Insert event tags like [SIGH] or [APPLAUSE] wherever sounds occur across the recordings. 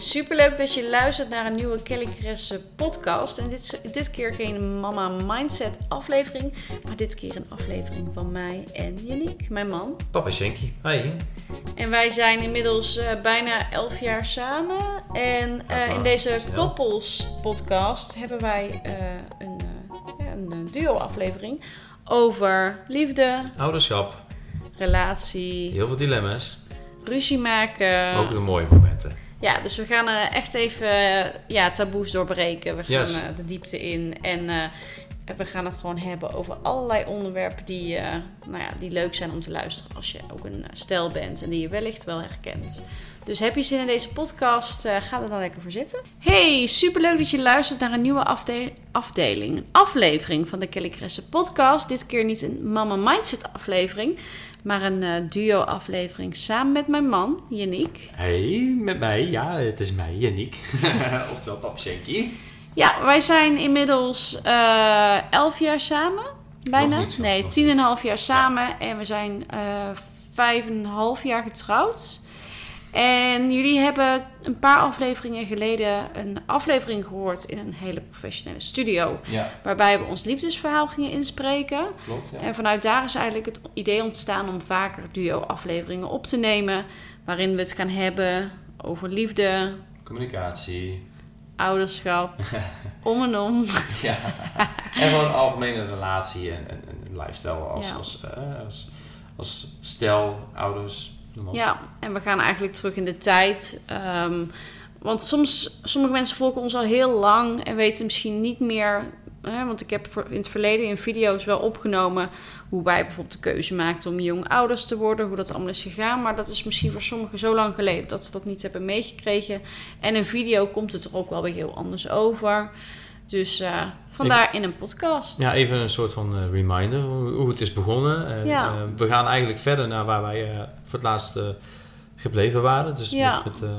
superleuk dat je luistert naar een nieuwe Kelly Kresse podcast. En dit, is- dit keer geen Mama Mindset aflevering, maar dit keer een aflevering van mij en Yannick, mijn man. Papa Shenky. Hi. En wij zijn inmiddels eh, bijna elf jaar samen. En eh, in deze koppels podcast hebben wij eh, een, eh, ja, een eh, duo aflevering over liefde, Ouderschap. relatie, Heel veel dilemma's. ruzie maken. Ook de mooie momenten. Ja, dus we gaan eh, echt even eh, ja, taboes doorbreken. We gaan Yes. eh, de diepte in. En we gaan het gewoon hebben over allerlei onderwerpen die, nou ja, die leuk zijn om te luisteren als je ook een stel bent en die je wellicht wel herkent. Dus heb je zin in deze podcast? eh, ga er dan lekker voor zitten. Hey, superleuk dat je luistert naar een nieuwe afde- afdeling. Een aflevering van de Kelly Kresse podcast. Dit keer niet een Mama Mindset aflevering, maar een eh, duo aflevering samen met mijn man, Yannick. Hey, met mij. Ja, het is mij, Yannick. [LAUGHS] Oftewel Papa Shenky. Ja, wij zijn inmiddels eh elf jaar samen. Bijna. Zo, nee, tien en een half jaar samen. En we zijn vijf en een half jaar getrouwd. En jullie hebben een paar afleveringen geleden een aflevering gehoord in een hele professionele studio. Ja, Waarbij we ons liefdesverhaal gingen inspreken. klopt. Ja. En vanuit daar is eigenlijk het idee ontstaan om vaker duo-afleveringen op te nemen. Waarin we het gaan hebben over liefde, Communicatie. ouderschap, [LAUGHS] om en om. [LAUGHS] Ja. en gewoon een algemene relatie en, en, en lifestyle als, Ja. als, eh, als, als stel, ouders. Ja, en we gaan eigenlijk terug in de tijd. Ehm, want soms, sommige mensen volgen ons al heel lang en weten misschien niet meer. Hè, want ik heb in het verleden in video's wel opgenomen hoe wij bijvoorbeeld de keuze maakten om jong ouders te worden, hoe dat allemaal is gegaan. Maar dat is misschien voor sommigen zo lang geleden dat ze dat niet hebben meegekregen. En in video komt het er ook wel weer heel anders over. Dus eh, vandaar in een podcast. Ja, even een soort van eh, reminder hoe, hoe het is begonnen. En, Ja. eh, we gaan eigenlijk verder naar waar wij eh, voor het laatst eh, gebleven waren. Dus Ja. met, met, eh,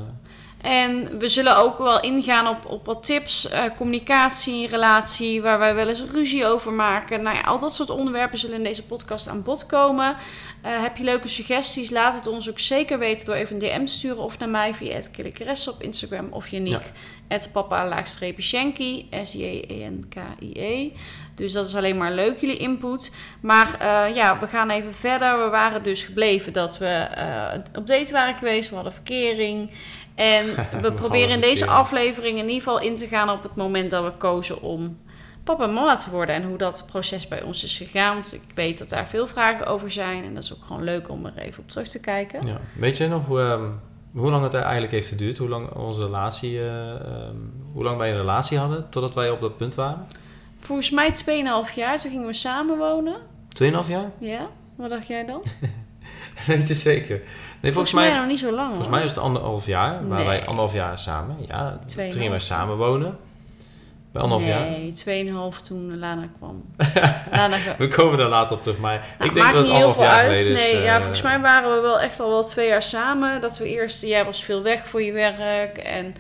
En we zullen ook wel ingaan op, op wat tips, eh, communicatie, relatie, waar wij wel eens ruzie over maken. Nou ja, al dat soort onderwerpen zullen in deze podcast aan bod komen. Eh, heb je leuke suggesties? Laat het ons ook zeker weten door even een DM te sturen of naar mij via het op Instagram of Het papa-shanky, S-J-E-N-K-I-E. Dus dat is alleen maar leuk, jullie input. Maar eh, ja, we gaan even verder. We waren dus gebleven dat we eh, op date waren geweest. We hadden verkering. En [LAUGHS] we proberen in deze aflevering in ieder geval in te gaan op het moment dat we kozen om papa en mama te worden. En hoe dat proces bij ons is gegaan. Want ik weet dat daar veel vragen over zijn. En dat is ook gewoon leuk om er even op terug te kijken. ja. Weet je nog hoe, ehm, hoe lang het eigenlijk heeft geduurd? Hoe lang onze relatie, eh, ehm, hoe lang wij een relatie hadden totdat wij op dat punt waren? Volgens mij 2,5 jaar. Toen gingen we samen wonen. Tweeënhalf jaar? Ja, wat dacht jij dan? [LAUGHS] Weet je zeker? Nee, volgens, mij, nog niet zo lang volgens hoor. mij was het anderhalf jaar. Waren wij anderhalf jaar samen. Ja, toen gingen wij samen wonen. Bij anderhalf jaar. Nee, 2,5 toen Lana kwam. [LAUGHS] Lana We komen daar later op terug. Maar Nou, ik denk maakt dat het veel jaar uit. geleden is. nee, ja, eh, volgens mij waren we wel echt al wel twee jaar samen. Dat we eerst, jij was veel weg voor je werk en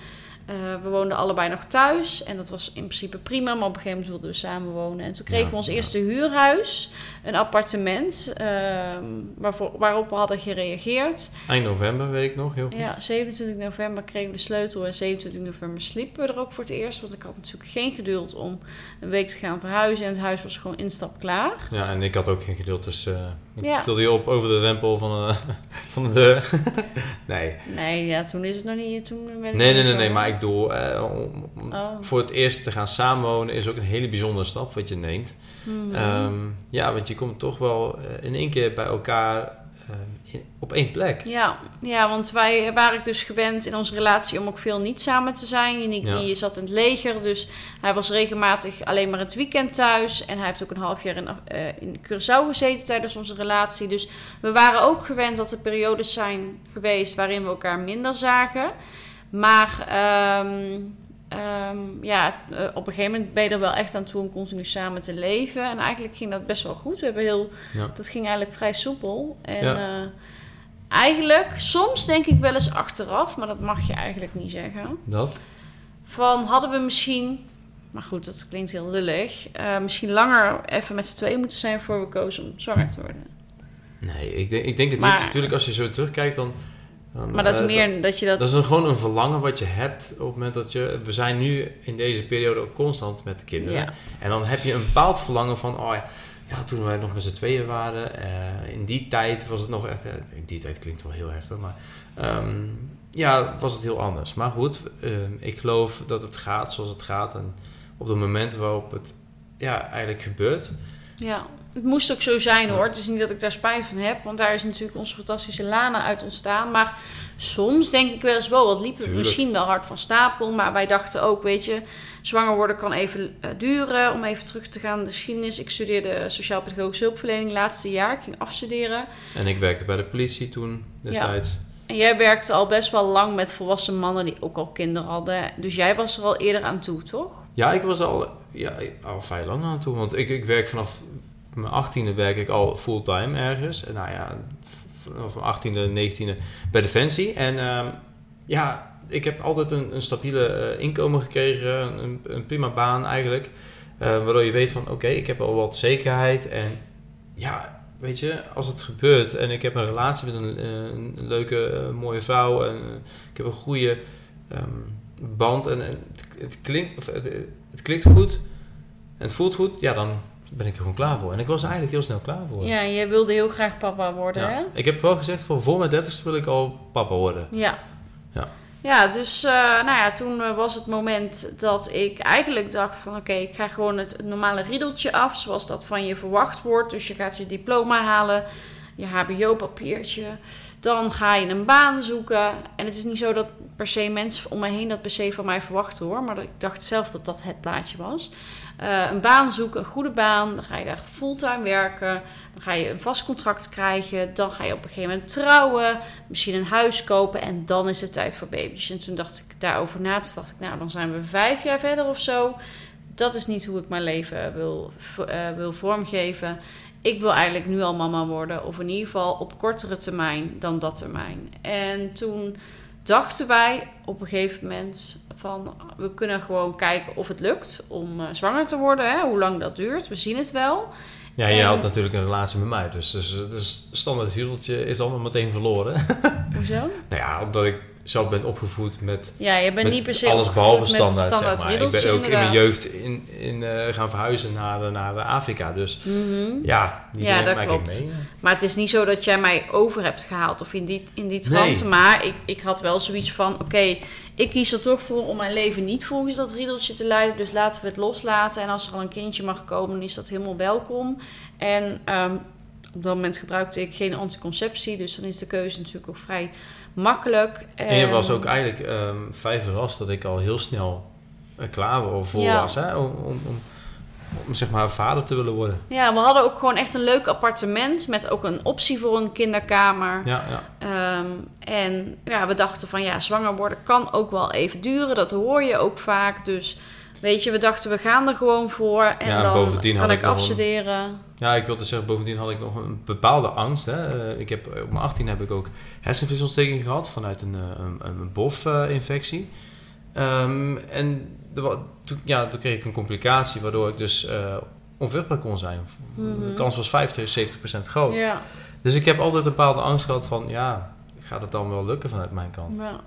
eh, we woonden allebei nog thuis. En dat was in principe prima, maar op een gegeven moment wilden we samen wonen. En toen kregen Ja, we ons ja. eerste huurhuis, een appartement, ehm, waarvoor, waarop we hadden gereageerd. Eind november, weet ik nog, heel goed. Ja, 27 november kregen we de sleutel en 27 november sliepen we er ook voor het eerst. Want ik had natuurlijk geen geduld om een week te gaan verhuizen. En het huis was gewoon instap klaar. Ja, en ik had ook geen geduld, dus eh Ja. tilde je op over de drempel van, eh, [LAUGHS] van de deur. [LAUGHS] nee. Nee, ja, toen is het nog niet. Toen Nee, nee, nee, zo- nee, maar ik bedoel, eh, om- Oh. voor het eerst te gaan samenwonen is ook een hele bijzondere stap wat je neemt. Mhm. Ehm, ja, want je komt toch wel eh, in één keer bij elkaar op één plek. Ja, ja, want wij waren dus gewend in onze relatie om ook veel niet samen te zijn. Ja. die zat in het leger, dus hij was regelmatig alleen maar het weekend thuis. En hij heeft ook een half jaar in, eh, in Curaçao gezeten tijdens onze relatie. Dus we waren ook gewend dat er periodes zijn geweest waarin we elkaar minder zagen. Maar ehm, ehm, ja, eh, op een gegeven moment ben je er wel echt aan toe om continu samen te leven. En eigenlijk ging dat best wel goed. We hebben heel, Ja. dat ging eigenlijk vrij soepel. En Ja. eh, eigenlijk, soms denk ik wel eens achteraf, maar dat mag je eigenlijk niet zeggen. Dat? Van hadden we misschien, maar goed, dat klinkt heel lullig, eh, misschien langer even met z'n tweeën moeten zijn voor we kozen om zwanger te worden. Nee, ik denk, ik denk het Maar- niet. Natuurlijk, als je zo terugkijkt, dan Dan, Maar dat is eh, meer dat je dat... Dat is een, gewoon een verlangen wat je hebt op het moment dat je... We zijn nu in deze periode ook constant met de kinderen. ja. En dan heb je een bepaald verlangen van... Oh ja, ja toen wij nog met z'n tweeën waren... eh, in die tijd was het nog echt... eh, in die tijd klinkt wel heel heftig, maar... ehm, ja, was het heel anders. Maar goed, ehm, ik geloof dat het gaat zoals het gaat. En op het moment waarop het ja, eigenlijk gebeurt... Ja, het moest ook zo zijn hoor. Het is niet dat ik daar spijt van heb, want daar is natuurlijk onze fantastische Lana uit ontstaan. Maar soms denk ik wel eens, wow, wat liep het Tuurlijk. misschien wel hard van stapel. Maar wij dachten ook, weet je, zwanger worden kan even eh, duren. Om even terug te gaan naar de geschiedenis. Ik studeerde sociaal-pedagogische hulpverlening laatste jaar. Ik ging afstuderen. En ik werkte bij de politie toen destijds. En jij werkte al best wel lang met volwassen mannen die ook al kinderen hadden. Dus jij was er al eerder aan toe, toch? Ja, ik was al, ja, al vrij lang aan toe. Want ik, ik werk vanaf mijn achttiende werk ik al fulltime ergens. En nou ja, vanaf mijn achttiende, negentiende bij Defensie. En ehm, ja, ik heb altijd een, een stabiele eh, inkomen gekregen. Een, een prima baan eigenlijk. Eh, waardoor je weet van, oké, ik heb al wat zekerheid. En ja, weet je, als het gebeurt en ik heb een relatie met een, leuke, eh, mooie vrouw. En ik heb een goede ehm, band en, en het, klinkt, of, het, het klinkt goed en het voelt goed, ja, dan ben ik er gewoon klaar voor. En ik was er eigenlijk heel snel klaar voor. Ja, jij wilde heel graag papa worden, hè? Ik heb wel gezegd, voor, voor mijn dertigste wil ik al papa worden. Ja. Ja. Ja, dus eh, nou ja, toen eh, was het moment dat ik eigenlijk dacht van oké, ik ga gewoon het, het normale riedeltje af, zoals dat van je verwacht wordt. Dus je gaat je diploma halen, je HBO-papiertje, dan ga je een baan zoeken. En het is niet zo dat per se mensen om me heen dat per se van mij verwachten hoor, maar ik dacht zelf dat dat het plaatje was. Eh, een baan zoeken, een goede baan, dan ga je daar fulltime werken, dan ga je een vast contract krijgen, dan ga je op een gegeven moment trouwen, misschien een huis kopen en dan is het tijd voor baby's. En toen dacht ik daarover na, toen dacht ik, nou dan zijn we vijf jaar verder of zo. Dat is niet hoe ik mijn leven wil, v- eh, wil vormgeven. Ik wil eigenlijk nu al mama worden, of in ieder geval op kortere termijn dan dat termijn. En toen dachten wij op een gegeven moment van we kunnen gewoon kijken of het lukt om eh, zwanger te worden, hè, hoe lang dat duurt. We zien het wel. Ja, je En- had natuurlijk een relatie met mij, dus, dus, dus standaard huweltje is allemaal meteen verloren. [LAUGHS] Hoezo? nou ja, omdat ik zelf ben opgevoed met Ja, je bent Met niet per se alles behalve standaard, zeg maar. Ik ben ook in mijn jeugd in, in, eh, gaan verhuizen naar, naar Afrika. Dus Mhm. ja, die Ja, dat klopt. ik mee. Maar het is niet zo dat jij mij over hebt gehaald of in die, in die trant. Nee. Maar ik, ik had wel zoiets van: oké, ik kies er toch voor om mijn leven niet volgens dat riedeltje te leiden. Dus laten we het loslaten. En als er al een kindje mag komen, dan is dat helemaal welkom. En ehm, op dat moment gebruikte ik geen anticonceptie. Dus dan is de keuze natuurlijk ook vrij makkelijk. En je was ook eigenlijk ehm, vrij verrast dat ik al heel snel eh, klaar voor Ja. was. Hè? Om, om, om, om zeg maar vader te willen worden. Ja, we hadden ook gewoon echt een leuk appartement met ook een optie voor een kinderkamer. Ja, ja. Ehm, en ja, we dachten van ja, zwanger worden kan ook wel even duren. Dat hoor je ook vaak. Dus weet je, we dachten we gaan er gewoon voor. En Ja, dan kan ik een- afstuderen. ja, ik wilde zeggen, bovendien had ik nog een bepaalde angst. Hè? Eh, Ik heb, op mijn 18 heb ik ook hersenvliesontsteking gehad vanuit een, eh, een, een BOF-infectie. Ehm, en toen, ja, toen kreeg ik een complicatie waardoor ik dus eh, onvruchtbaar kon zijn. De Mhm. kans was 50, 70% groot. Ja, Dus ik heb altijd een bepaalde angst gehad van, ja, gaat het dan wel lukken vanuit mijn kant? ja.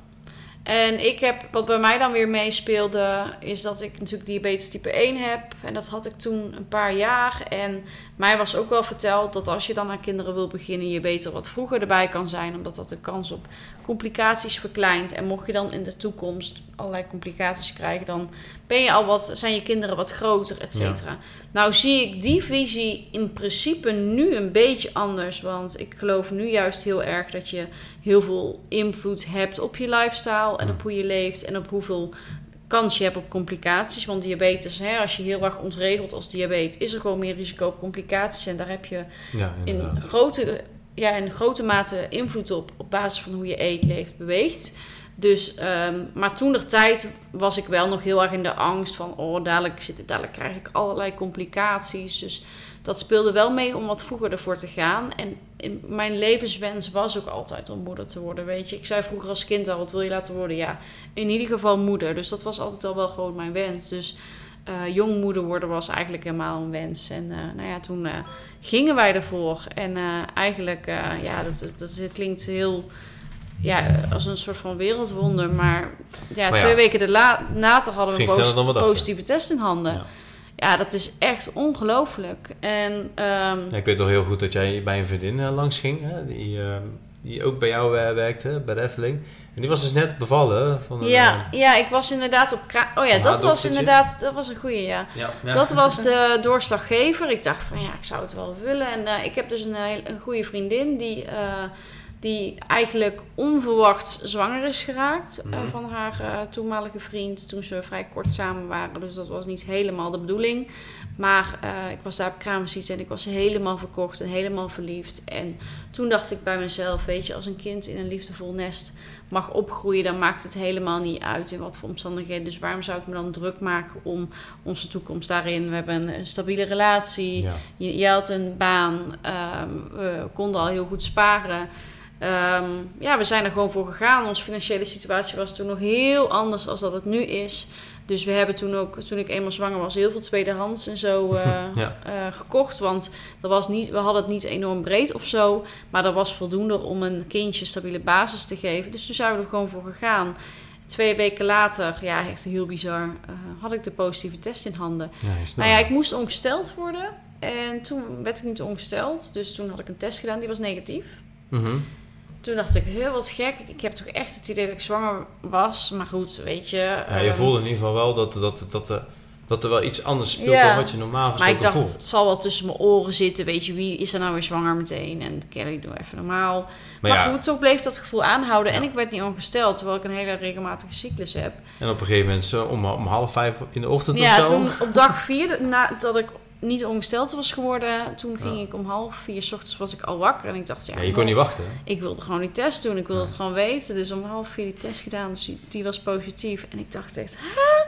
En ik heb, wat bij mij dan weer meespeelde, is dat ik natuurlijk diabetes type 1 heb. En dat had ik toen een paar jaar. En mij was ook wel verteld dat als je dan aan kinderen wil beginnen, je beter wat vroeger erbij kan zijn. Omdat dat de kans op complicaties verkleint. En mocht je dan in de toekomst allerlei complicaties krijgen, dan ben je al wat, zijn je kinderen wat groter, et cetera. Nou zie ik die visie in principe nu een beetje anders. Want ik geloof nu juist heel erg dat je heel veel invloed hebt op je lifestyle en Ja. op hoe je leeft en op hoeveel kans je hebt op complicaties. Want diabetes, hè, als je heel erg ontregelt als diabetes, is er gewoon meer risico op complicaties. En daar heb je Ja, in grote, ja, in grote mate invloed op, op basis van hoe je eet, leeft, beweegt. Dus, ehm, maar toen de tijd was ik wel nog heel erg in de angst van, oh, dadelijk, zit, dadelijk krijg ik allerlei complicaties. Dus dat speelde wel mee om wat vroeger ervoor te gaan. En in mijn levenswens was ook altijd om moeder te worden, weet je. Ik zei vroeger als kind al, wat wil je laten worden? Ja, in ieder geval moeder. Dus dat was altijd al wel gewoon mijn wens. Dus eh jong moeder worden was eigenlijk helemaal een wens. En eh, nou ja, toen eh, gingen wij ervoor. En eigenlijk, ja, dat, dat klinkt heel ja, als een soort van wereldwonder. Maar ja, Maar ja. twee weken daarna later hadden we een positieve test in handen. Ja. Ja, dat is echt ongelooflijk. En ehm, Ja, ik weet nog heel goed dat jij bij een vriendin eh, langs ging, hè, die, eh, die ook bij jou eh, werkte, bij de Efteling. En die was dus net bevallen. Van een, ja, eh, ja, ik was inderdaad op... kra- Oh ja, dat was inderdaad... Dat was een goeie, ja. ja, ja. Dat was de [LAUGHS] doorslaggever. Ik dacht van ja, ik zou het wel willen. En eh, ik heb dus een, heel- een goede vriendin die, eh, die eigenlijk onverwachts zwanger is geraakt eh, Mhm. van haar eh, toenmalige vriend toen ze vrij kort samen waren. Dus dat was niet helemaal de bedoeling. Maar eh, ik was daar op kraamvisite en ik was helemaal verkocht en helemaal verliefd. En toen dacht ik bij mezelf, weet je, als een kind in een liefdevol nest mag opgroeien, dan maakt het helemaal niet uit in wat voor omstandigheden. Dus waarom zou ik me dan druk maken om onze toekomst daarin? We hebben een, stabiele relatie. Ja. Je, je had een baan. ehm, we konden al heel goed sparen. Ehm, ja, we zijn er gewoon voor gegaan. Onze financiële situatie was toen nog heel anders dan dat het nu is. Dus we hebben toen ook, toen ik eenmaal zwanger was, heel veel tweedehands en zo [LAUGHS] eh, Ja. eh, gekocht. Want dat was niet, we hadden het niet enorm breed of zo. Maar dat was voldoende om een kindje stabiele basis te geven. Dus toen zijn we er gewoon voor gegaan. Twee weken later, ja, echt heel bizar, eh, had ik de positieve test in handen. Ja, Nou ja, ik moest ongesteld worden. En toen werd ik niet ongesteld. Dus toen had ik een test gedaan, die was negatief. Mhm. Toen dacht ik, heel wat gek. Ik heb toch echt het idee dat ik zwanger was. Maar goed, weet je. Ja, je ehm, voelde in ieder geval wel dat, dat, dat, dat, dat er wel iets anders speelt Ja. dan wat je normaal Maar ik gesproken dacht, voelt. het zal wel tussen mijn oren zitten. Weet je, wie is er nou weer zwanger meteen? En Kelly, doe even normaal. Maar, Maar, ja, goed, toch bleef dat gevoel aanhouden. En Ja. ik werd niet ongesteld, terwijl ik een hele regelmatige cyclus heb. en op een gegeven moment zo om, om half vijf in de ochtend of Ja, zo. toen op dag vier, nadat ik niet ongesteld was geworden, toen ging Ja. ik om half vier 's ochtends was ik al wakker. En ik dacht, ja, Ja, je kon niet wachten. hè? ik wilde gewoon die test doen. Ik wilde Ja. het gewoon weten. Dus om half vier die test gedaan. Dus die, die was positief. En ik dacht echt, hè?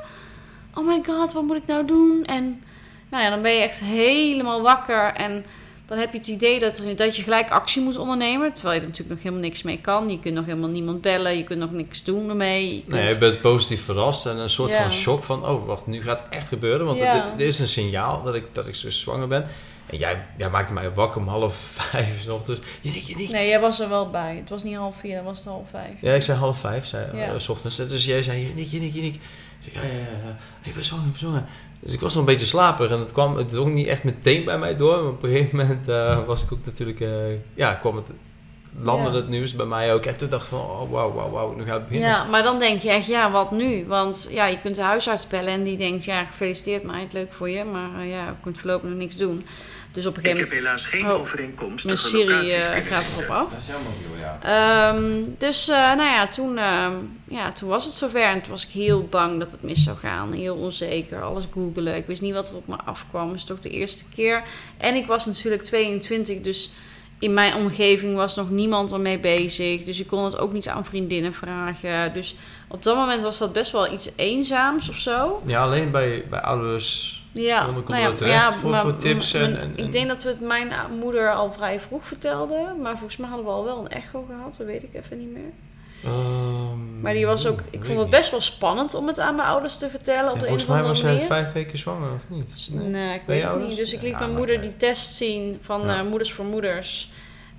Oh my god, wat moet ik nou doen? En nou ja, dan ben je echt helemaal wakker. En dan heb je het idee dat, er, dat je gelijk actie moet ondernemen. Terwijl je er natuurlijk nog helemaal niks mee kan. Je kunt nog helemaal niemand bellen. Je kunt nog niks doen ermee. Je kunt... Nee, je bent positief verrast en een soort Ja. van shock van... oh, wacht, nu gaat het echt gebeuren. Want Ja. dit, dit is een signaal dat ik, dat ik dus zwanger ben. En jij, jij maakte mij wakker om half [LAUGHS] vijf 's ochtends. Je niet, je niet. Nee, jij was er wel bij. Het was niet half vier, dan was het half vijf. Ja, ik zei half vijf, zei, Ja. eh, s ochtends. Dus jij zei, Nick, Nick, Nick. Ik zei, ja, ja, ja, ik ben zwanger, ik ben zwanger. Dus ik was nog een beetje slaperig en het kwam het ook niet echt meteen bij mij door. Maar op een gegeven moment eh, was ik ook natuurlijk, eh, ja, kwam het, landde Ja. het nieuws bij mij ook. En toen dacht ik van, oh, wauw, wauw, wauw, nu gaat het beginnen. Ja, maar dan denk je echt, ja, wat nu? Want ja, je kunt de huisarts bellen en die denkt, ja, gefeliciteerd meid, leuk voor je. Maar eh, ja, je kunt voorlopig nog niks doen. Dus op een Ik gegeven heb moment, helaas geen Oh, overeenkomstige mijn Siri locaties eh, gaat erop af. Dat is helemaal nieuw, ja. Ehm, dus eh, nou ja toen, ehm, ja, toen was het zover. En toen was ik heel bang dat het mis zou gaan. Heel onzeker. Alles googelen. Ik wist niet wat er op me afkwam. Is toch de eerste keer. En ik was natuurlijk 22. Dus in mijn omgeving was nog niemand ermee bezig. Dus ik kon het ook niet aan vriendinnen vragen. Dus op dat moment was dat best wel iets eenzaams of zo. Ja, alleen bij, bij ouders. Ja, nou ja, terecht voor- maar voor tips en- mijn- en- en- Ik denk dat we het mijn moeder al vrij vroeg vertelden. Maar volgens mij hadden we al wel een echo gehad. Dat weet ik even niet meer. Ehm, Maar die was ook, ik vond het best wel spannend om het aan mijn ouders te vertellen op Ja, de volgens mij was zij vijf weken zwanger, of niet? Nee, ik weet het niet. Dus ik liet Ja, mijn moeder die test zien van eh, Moeders voor Moeders.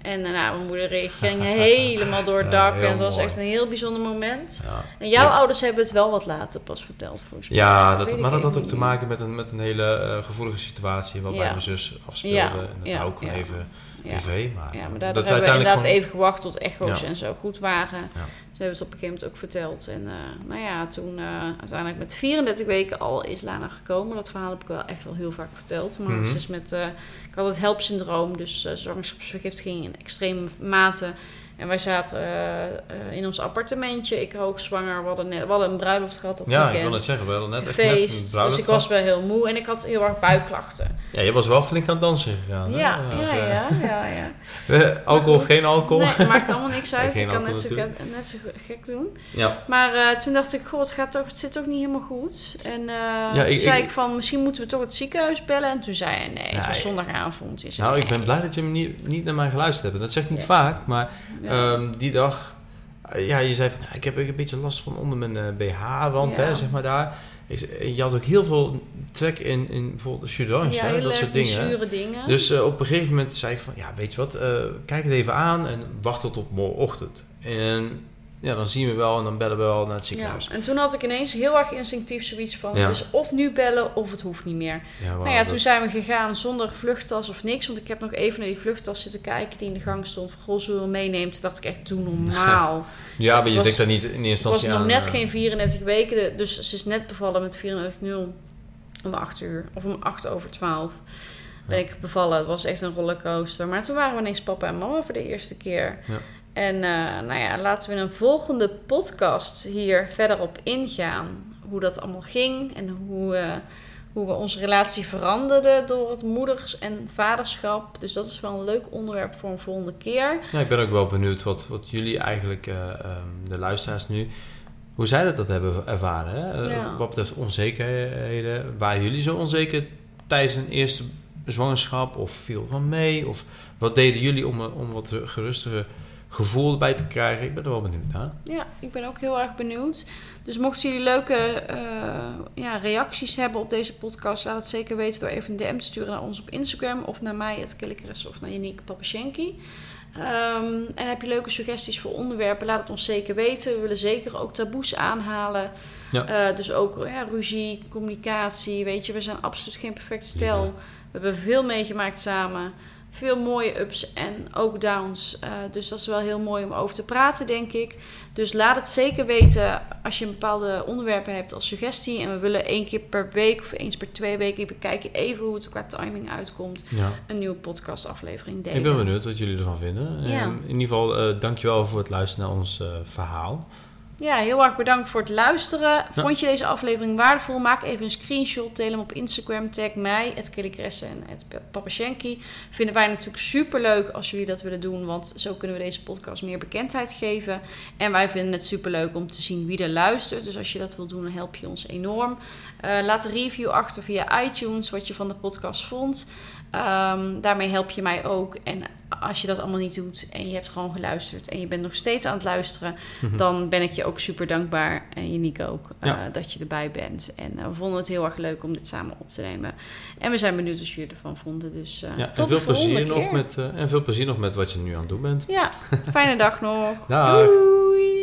En eh, nou, mijn moeder ging [LAUGHS] helemaal door het dak. en het was mooi. echt een heel bijzonder moment. Ja. En jouw Ja. ouders hebben het wel wat later pas verteld, volgens mij. Ja, dat, maar dat had ook te maken met een, met een hele eh, gevoelige situatie waarbij mijn zus afspeelde. Ja, En dat hou ik even privé. Maar Ja, maar dat is hebben we inderdaad gewoon- even gewacht tot echo's en zo goed waren. Ze hebben het op een gegeven moment ook verteld. En eh, nou ja, toen eh, uiteindelijk met 34 weken al is Lana gekomen. Dat verhaal heb ik wel echt al heel vaak verteld. Maar Mhm. ze is met, eh, ik had het HELP-syndroom, dus zwangerschapsvergiftiging in extreme mate. En wij zaten eh, eh, in ons appartementje. Ik hoogzwanger. We hadden, net, we hadden een bruiloft gehad dat Ja, ik weekend. wil net zeggen, we hadden net echt net een feest. Dus ik was wel heel moe en ik had heel erg buikklachten. Ja, je was wel flink aan het dansen gegaan. Ja, Als, ja, eh, ja, ja, [LAUGHS] ja. alcohol of geen alcohol? Nee, maakt allemaal niks uit. Ik kan net zo, gek, net zo gek doen. Ja. Maar toen dacht ik, goh, het, gaat toch, het zit toch niet helemaal goed. En Ja, ik- toen zei ik- ik, van, misschien moeten we toch het ziekenhuis bellen. En toen zei hij, nee, het Ja, was ik- zondagavond. Zei, Nou, ik ben blij dat je me niet, niet naar mij geluisterd hebt. Dat zeg ik niet Ja. vaak, maar Ja. ehm, die dag eh, ja, je zei van, nou, ik heb een beetje last van onder mijn eh, BH-rand, Ja. hè, zeg maar daar. Je had ook heel veel trek in, in bijvoorbeeld de ja, hè, dat soort dingen. zure dingen. Dus eh, op een gegeven moment zei ik van, ja, weet je wat, eh, kijk het even aan en wacht tot op morgenochtend. En ja, dan zien we wel en dan bellen we wel naar het ja. ziekenhuis. En toen had ik ineens heel erg instinctief zoiets van... Ja. het is of nu bellen of het hoeft niet meer. Ja, nou ja, toen zijn we gegaan zonder vluchttas of niks. Want ik heb nog even naar die vluchttas zitten kijken die in de gang stond. Van, goh, zullen we meenemen? Toen dacht ik echt, doe normaal. [LAUGHS] Ja, maar je was- denkt daar niet in eerste Het was instantie nog aan. net eh, geen 34 weken, dus ze is net bevallen met 34,0 om 8 uur. Of om 8 over 12 ben Ja. ik bevallen. Het was echt een rollercoaster. Maar toen waren we ineens papa en mama voor de eerste keer. Ja. En eh, nou ja, laten we in een volgende podcast hier verder op ingaan. Hoe dat allemaal ging en hoe, eh, hoe we onze relatie veranderden door het moeders- en vaderschap. Dus dat is wel een leuk onderwerp voor een volgende keer. Ja, ik ben ook wel benieuwd wat, wat jullie eigenlijk, eh, ehm, de luisteraars nu, hoe zij dat, dat hebben ervaren. Hè? Ja. Wat betreft onzekerheden. Waren jullie zo onzeker tijdens een eerste zwangerschap? Of viel van mee? Of wat deden jullie om, om wat gerustiger gevoel erbij te krijgen? Ik ben er wel benieuwd naar. Ja, ik ben ook heel erg benieuwd. Dus mochten jullie leuke eh, ja, reacties hebben op deze podcast, laat het zeker weten door even een DM te sturen naar ons op Instagram of naar mij, het Killikres of naar Yannick Papashenki. Ehm, en heb je leuke suggesties voor onderwerpen, laat het ons zeker weten. We willen zeker ook taboes aanhalen. Ja. Eh, dus ook ja, ruzie, communicatie. Weet je, we zijn absoluut geen perfect stel. We hebben veel meegemaakt samen. Veel mooie ups en ook downs. Eh, dus dat is wel heel mooi om over te praten, denk ik. Dus laat het zeker weten als je een bepaalde onderwerpen hebt als suggestie. En we willen één keer per week of eens per twee weken... we kijken even hoe het qua timing uitkomt. Ja. Een nieuwe podcastaflevering delen. Ik ben benieuwd wat jullie ervan vinden. Ja. En in ieder geval, eh dankjewel voor het luisteren naar ons eh, verhaal. Ja, heel erg bedankt voor het luisteren. Vond je deze aflevering waardevol? Maak even een screenshot, deel hem op Instagram, tag mij, het Killikresse en het Papashenki. Vinden wij natuurlijk super leuk als jullie dat willen doen, want zo kunnen we deze podcast meer bekendheid geven. En wij vinden het super leuk om te zien wie er luistert. Dus als je dat wilt doen, dan help je ons enorm. Eh, laat een review achter via iTunes wat je van de podcast vond. Ehm, daarmee help je mij ook. En als je dat allemaal niet doet en je hebt gewoon geluisterd en je bent nog steeds aan het luisteren, dan ben ik je ook super dankbaar. En Janiek ook, eh, dat je erbij bent. En eh, we vonden het heel erg leuk om dit samen op te nemen. En we zijn benieuwd wat jullie ervan vonden. Dus eh, Ja, tot veel plezier keer. nog met, en veel plezier nog met wat je nu aan het doen bent. Ja, fijne dag nog. [LAUGHS] Dag. Doei.